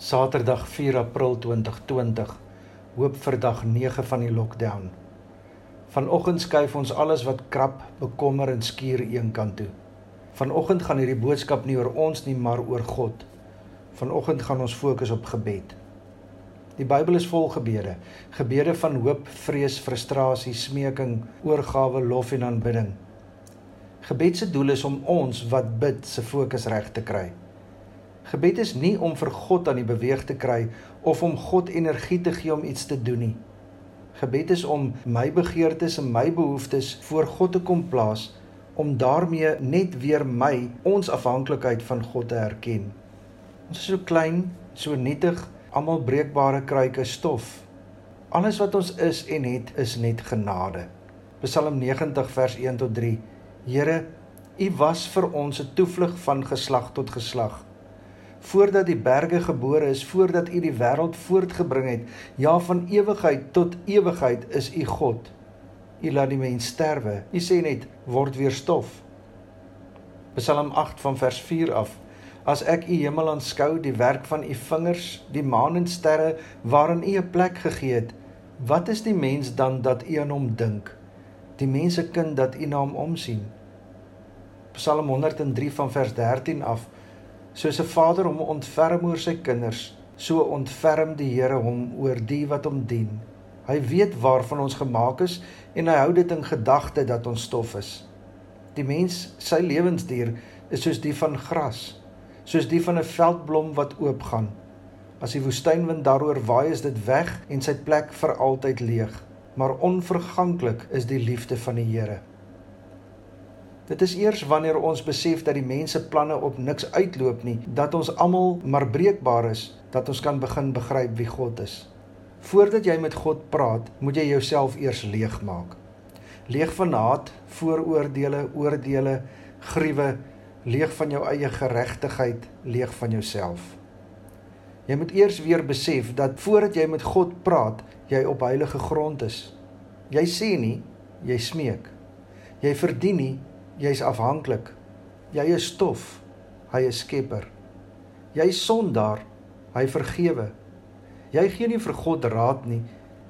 Saterdag 4 April 2020. Hoop vir dag 9 van die lockdown. Vanoggend skuif ons alles wat krap, bekommer en skuur eenkant toe. Vanoggend gaan hierdie boodskap nie oor ons nie, maar oor God. Vanoggend gaan ons fokus op gebed. Die Bybel is vol gebede. Gebede van hoop, vrees, frustrasie, smeking, oorgawe, lof en aanbidding. Gebed se doel is om ons wat bid se fokus reg te kry. Gebed is nie om vir God aan die beweeg te kry of om God energie te gee om iets te doen nie. Gebed is om my begeertes en my behoeftes voor God te kom plaas om daarmee net weer my ons afhanklikheid van God te erken. Ons is so klein, so nietig, almal breekbare kruike stof. Alles wat ons is en het is net genade. Psalm 90 vers 1 tot 3. Here, U was vir ons 'n toevlug van geslag tot geslag voordat die berge gebore is, voordat U die wêreld voortgebring het, ja van ewigheid tot ewigheid is U God. U laat die mens sterwe. U sê net word weer stof. Psalm 8 van vers 4 af. As ek U hemel aanskou, die werk van U vingers, die maan en sterre waarin U 'n plek gegee het, wat is die mens dan dat U aan hom dink? Die mense kind dat U na hom omsien. Psalm 103 van vers 13 af. Soos 'n vader hom ontferm oor sy kinders, so ontferm die Here hom oor die wat hom dien. Hy weet waarvan ons gemaak is en hy hou dit in gedagte dat ons stof is. Die mens, sy lewensduur, is soos die van gras, soos die van 'n veldblom wat oopgaan. As die woestynwind daaroor waai, is dit weg en sy plek vir altyd leeg. Maar onverganklik is die liefde van die Here. Dit is eers wanneer ons besef dat die mense planne op niks uitloop nie, dat ons almal maar breekbaar is, dat ons kan begin begryp wie God is. Voordat jy met God praat, moet jy jouself eers leegmaak. Leeg van haat, vooroordeele, oordeele, gruwe, leeg van jou eie geregtigheid, leeg van jouself. Jy moet eers weer besef dat voordat jy met God praat, jy op heilige grond is. Jy sê nie, jy smeek. Jy verdien nie, Jy's afhanklik. Jy is stof. Hy is skepper. Jy sondaar. Hy vergewe. Jy gee nie vir God raad nie.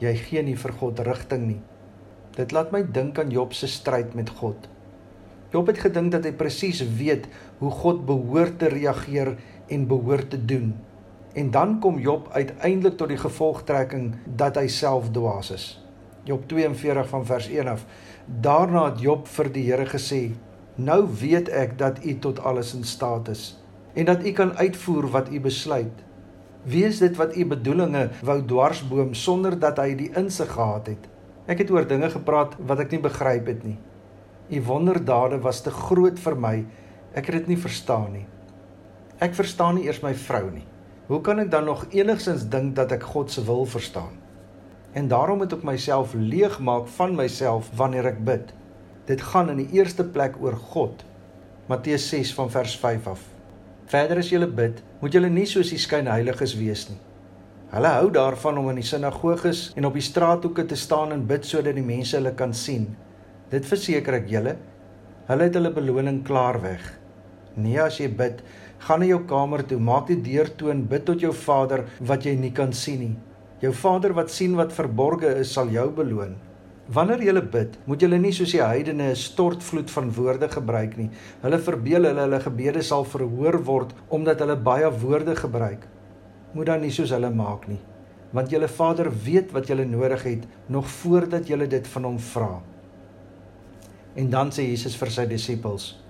Jy gee nie vir God rigting nie. Dit laat my dink aan Job se stryd met God. Job het gedink dat hy presies weet hoe God behoort te reageer en behoort te doen. En dan kom Job uiteindelik tot die gevolgtrekking dat hy self dwaas is. Job 42 van vers 1 af. Daarna het Job vir die Here gesê: "Nou weet ek dat U tot alles in staat is en dat U kan uitvoer wat U besluit. Wie is dit wat U bedoelinge wou dwarsboom sonder dat hy die insig gehad het? Ek het oor dinge gepraat wat ek nie begryp het nie. U wonderdade was te groot vir my. Ek het dit nie verstaan nie. Ek verstaan nie eers my vrou nie. Hoe kan ek dan nog enigsins dink dat ek God se wil verstaan?" En daarom moet ek myself leegmaak van myself wanneer ek bid. Dit gaan in die eerste plek oor God. Matteus 6 van vers 5 af. Verder as jy bid, moet jy nie soos die skynheiliges wees nie. Hulle hou daarvan om in die sinagoges en op die straathoeke te staan en bid sodat die mense hulle kan sien. Dit verseker ek julle, hulle het hulle beloning klaar weg. Nee, as jy bid, gaan na jou kamer toe, maak die deur toe en bid tot jou Vader wat jy nie kan sien nie. Jou Vader wat sien wat verborge is, sal jou beloon. Wanneer jy bid, moet jy nie soos die heidene 'n stortvloed van woorde gebruik nie. Hulle verbeel hulle hulle gebede sal verhoor word omdat hulle baie woorde gebruik. Moet dan nie soos hulle maak nie, want julle Vader weet wat julle nodig het nog voordat julle dit van hom vra. En dan sê Jesus vir sy disippels: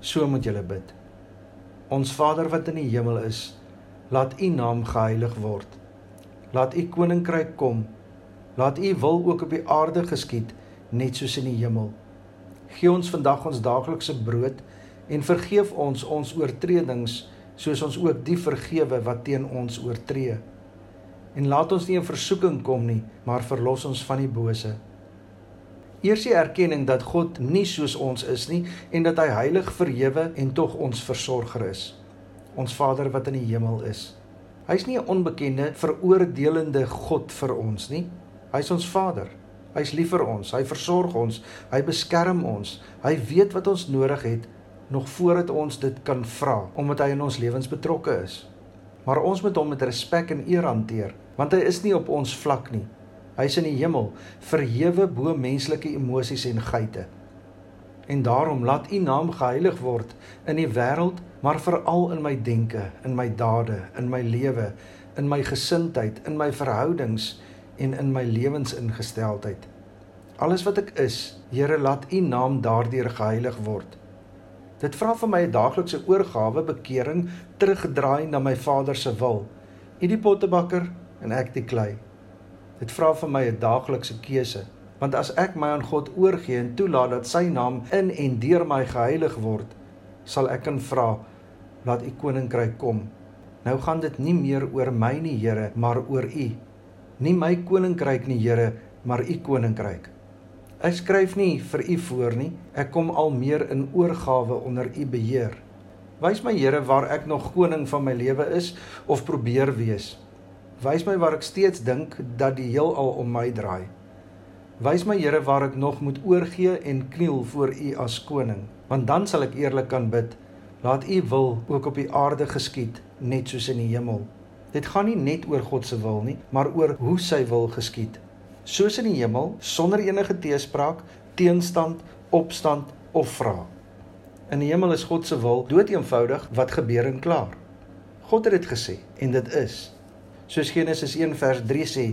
So moet julle bid. Ons Vader wat in die hemel is, laat U naam geheilig word. Laat u koninkryk kom. Laat u wil ook op die aarde geskied net soos in die hemel. Gee ons vandag ons daaglikse brood en vergeef ons ons oortredings soos ons ook die vergewe wat teen ons oortree. En laat ons nie in versoeking kom nie, maar verlos ons van die bose. Eers die erkenning dat God nie soos ons is nie en dat hy heilig verhewe en tog ons versorger is. Ons Vader wat in die hemel is. Hy's nie 'n onbekende, veroordelende God vir ons nie. Hy's ons Vader. Hy's lief vir ons. Hy versorg ons. Hy beskerm ons. Hy weet wat ons nodig het nog voordat ons dit kan vra, omdat hy in ons lewens betrokke is. maar ons moet hom met respek en eer hanteer, want hy is nie op ons vlak nie. Hy's in die hemel, verhewe bo menslike emosies en geite. En daarom laat U naam geheilig word in die wêreld, maar veral in my denke, in my dade, in my lewe, in my gesindheid, in my verhoudings en in my lewensingesteldheid. Alles wat ek is, Here, laat U naam daardeur geheilig word. Dit vra vir my 'n daaglikse oorgawe, bekering, terugdraai na my Vader se wil. U die pottebakker en ek die klei. Dit vra vir my 'n daaglikse keuse, want as ek my aan God oorgee en toelaat dat sy naam in en deur my geheilig word, sal ek kan vra laat u koninkryk kom. Nou gaan dit nie meer oor my nie, Here, maar oor u. Nie my koninkryk nie, Here, maar u koninkryk. Ek skryf nie vir u voor nie. Ek kom al meer in oorgawe onder u beheer. Wys my Here waar ek nog koning van my lewe is of probeer wees. Wys my waar ek steeds dink dat die heelal om my draai. Wys my Here waar ek nog moet oorgee en kniel voor u as koning, want dan sal ek eerlik kan bid. Laat u wil ook op die aarde geskied, net soos in die hemel. Dit gaan nie net oor God se wil nie, maar oor hoe sy wil geskied soos in die hemel sonder enige teespraak, teenstand, opstand of vrae. In die hemel is God se wil dood eenvoudig wat gebeur en klaar. God het dit gesê en dit is. Soos Genesis 1 vers 3 sê,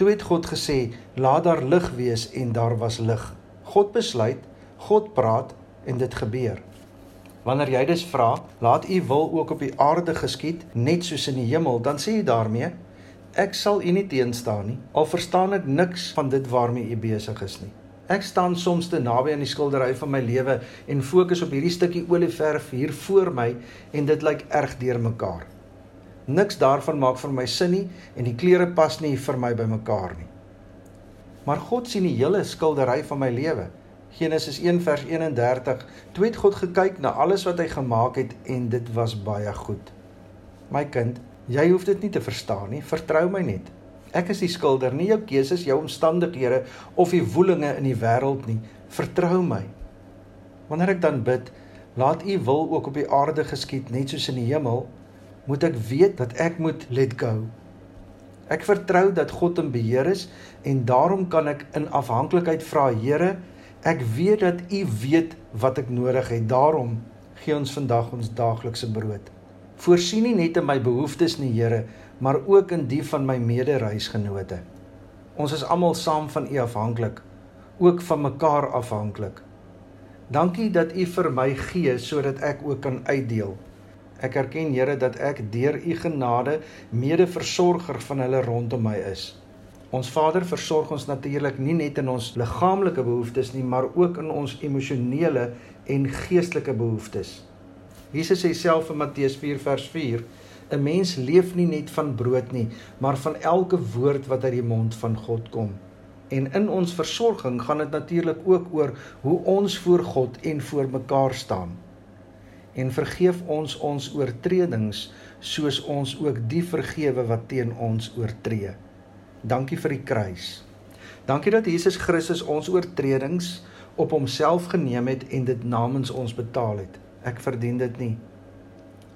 toe het God gesê, laat daar lig wees en daar was lig. God besluit, God praat en dit gebeur. Wanneer jy dus vra, laat u wil ook op die aarde geskied, net soos in die hemel, dan sê jy daarmee, Ek sal u nie teenstaan nie. Al verstaan ek niks van dit waarmee u besig is nie. Ek staan soms te naby aan die skildery van my lewe en fokus op hierdie stukkie olieverf hier voor my en dit lyk erg deurmekaar. Niks daarvan maak vir my sin nie en die kleure pas nie vir my by mekaar nie. Maar God sien die hele skildery van my lewe. Genesis 1 vers 31. Toe het God gekyk na alles wat hy gemaak het en dit was baie goed. My kind, Jy hoef dit nie te verstaan nie. Vertrou my net. Ek is die skilder, nie jou keuses, jou omstandighede of die woelinge in die wêreld nie. Vertrou my. Wanneer ek dan bid, laat U wil ook op die aarde geskied net soos in die hemel, moet ek weet dat ek moet let go. Ek vertrou dat God in beheer is en daarom kan ek in afhanklikheid vra, Here, ek weet dat U weet wat ek nodig het. Daarom gee ons vandag ons daaglikse brood. Voorsien nie net in my behoeftes nie, Here, maar ook in die van my medereisgenote. Ons is almal saam van U afhanklik, ook van mekaar afhanklik. Dankie dat U vir my gee sodat ek ook kan uitdeel. Ek erken, Here, dat ek deur U genade mede-versorger van hulle rondom my is. Ons Vader versorg ons natuurlik nie net in ons liggaamlike behoeftes nie, maar ook in ons emosionele en geestelike behoeftes. Jesus sê self in Matteus 4 vers 4: 'n Mens leef nie net van brood nie, maar van elke woord wat uit die mond van God kom. En in ons versorging gaan dit natuurlik ook oor hoe ons voor God en voor mekaar staan. En vergeef ons ons oortredings soos ons ook die vergewe wat teen ons oortree. Dankie vir die kruis. Dankie dat Jesus Christus ons oortredings op homself geneem het en dit namens ons betaal het. Ek verdien dit nie.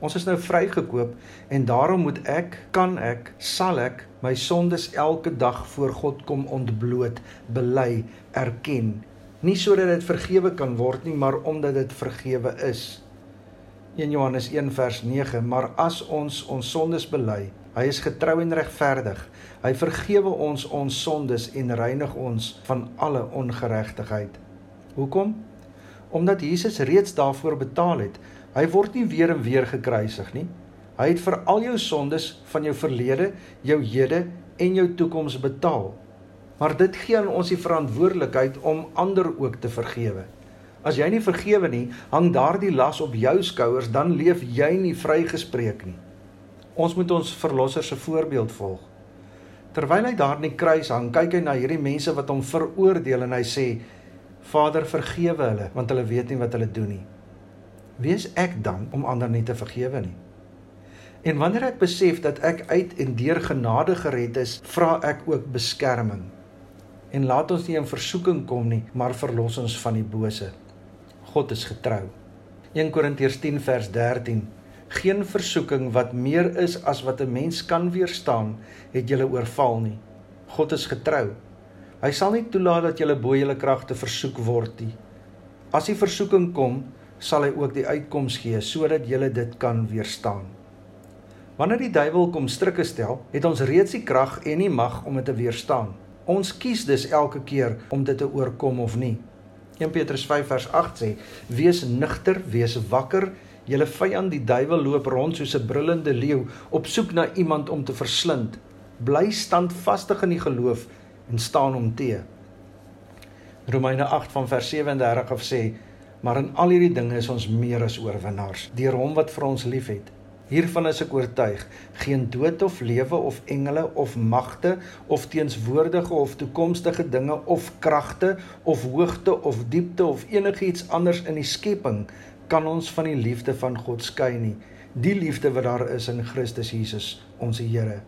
Ons is nou vrygekoop en daarom moet ek, kan ek, sal ek my sondes elke dag voor God kom ontbloot, bely, erken. Nie sodat dit vergewe kan word nie, maar omdat dit vergewe is. 1 Johannes 1 vers 9, maar as ons ons sondes bely, hy is getrou en regverdig. Hy vergewe ons ons sondes en reinig ons van alle ongeregtigheid. Hoekom? omdat Jesus reeds daarvoor betaal het. Hy word nie weer en weer gekruisig nie. Hy het vir al jou sondes van jou verlede, jou hede en jou toekoms betaal. Maar dit gee aan ons die verantwoordelikheid om ander ook te vergewe. As jy nie vergewe nie, hang daardie las op jou skouers, dan leef jy nie vrygespreek nie. Ons moet ons verlosser se voorbeeld volg. Terwyl hy daar in die kruis hang, kyk hy na hierdie mense wat hom veroordeel en hy sê: Vader, vergewe hulle want hulle weet nie wat hulle doen nie. Wie is ek dan om ander nie te vergewe nie? En wanneer ek besef dat ek uit en deur genade gered is, vra ek ook beskerming. En laat ons nie in versoeking kom nie, maar verlos ons van die bose. God is getrou. 1 Korintiërs 10 vers 13. Geen versoeking wat meer is as wat 'n mens kan weerstaan, het julle oorval nie. God is getrou. Hy sal nie toelaat dat julle bo julle kragte versoek word nie. As die versoeking kom, sal hy ook die uitkoms gee sodat julle dit kan weerstaan. Wanneer die duiwel kom strikke stel, het ons reeds die krag en die mag om dit te weerstaan. Ons kies dus elke keer om dit te oorkom of nie. 1 Petrus 5 vers 8 sê: "Wees nugter, wees wakker. Julle vyand die duiwel loop rond soos 'n brullende leeu op soek na iemand om te verslind. Bly standvastig in die geloof en staan hom te." Romeine 8 van vers 37 sê: "Maar in al hierdie dinge is ons meer as oorwinnaars deur hom wat vir ons liefhet." Hiervan is ek oortuig, geen dood of lewe of engele of magte of teenswoordige of toekomstige dinge of kragte of hoogte of diepte of enigiets anders in die skepping kan ons van die liefde van God skei nie. Die liefde wat daar is in Christus Jesus, ons Here.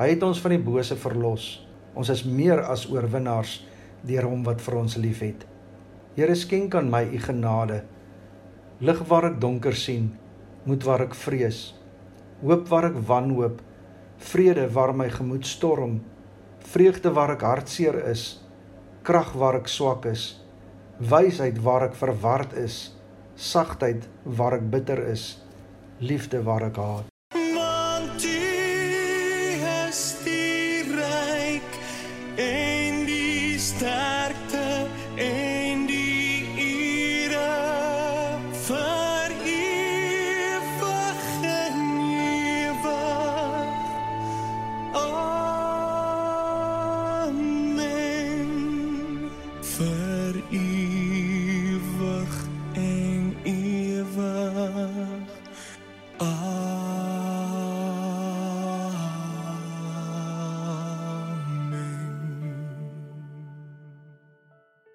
Hy het ons van die bose verlos. Ons is meer as oorwinnaars deur hom wat vir ons liefhet. Here skenk aan my u genade. Lig waar ek donker sien moed waar ek vrees, hoop waar ek wanhoop, vrede waar my gemoed storm, vreugde waar ek hartseer is, krag waar ek swak is, wysheid waar ek verward is, sagtheid waar ek bitter is, liefde waar ek haat.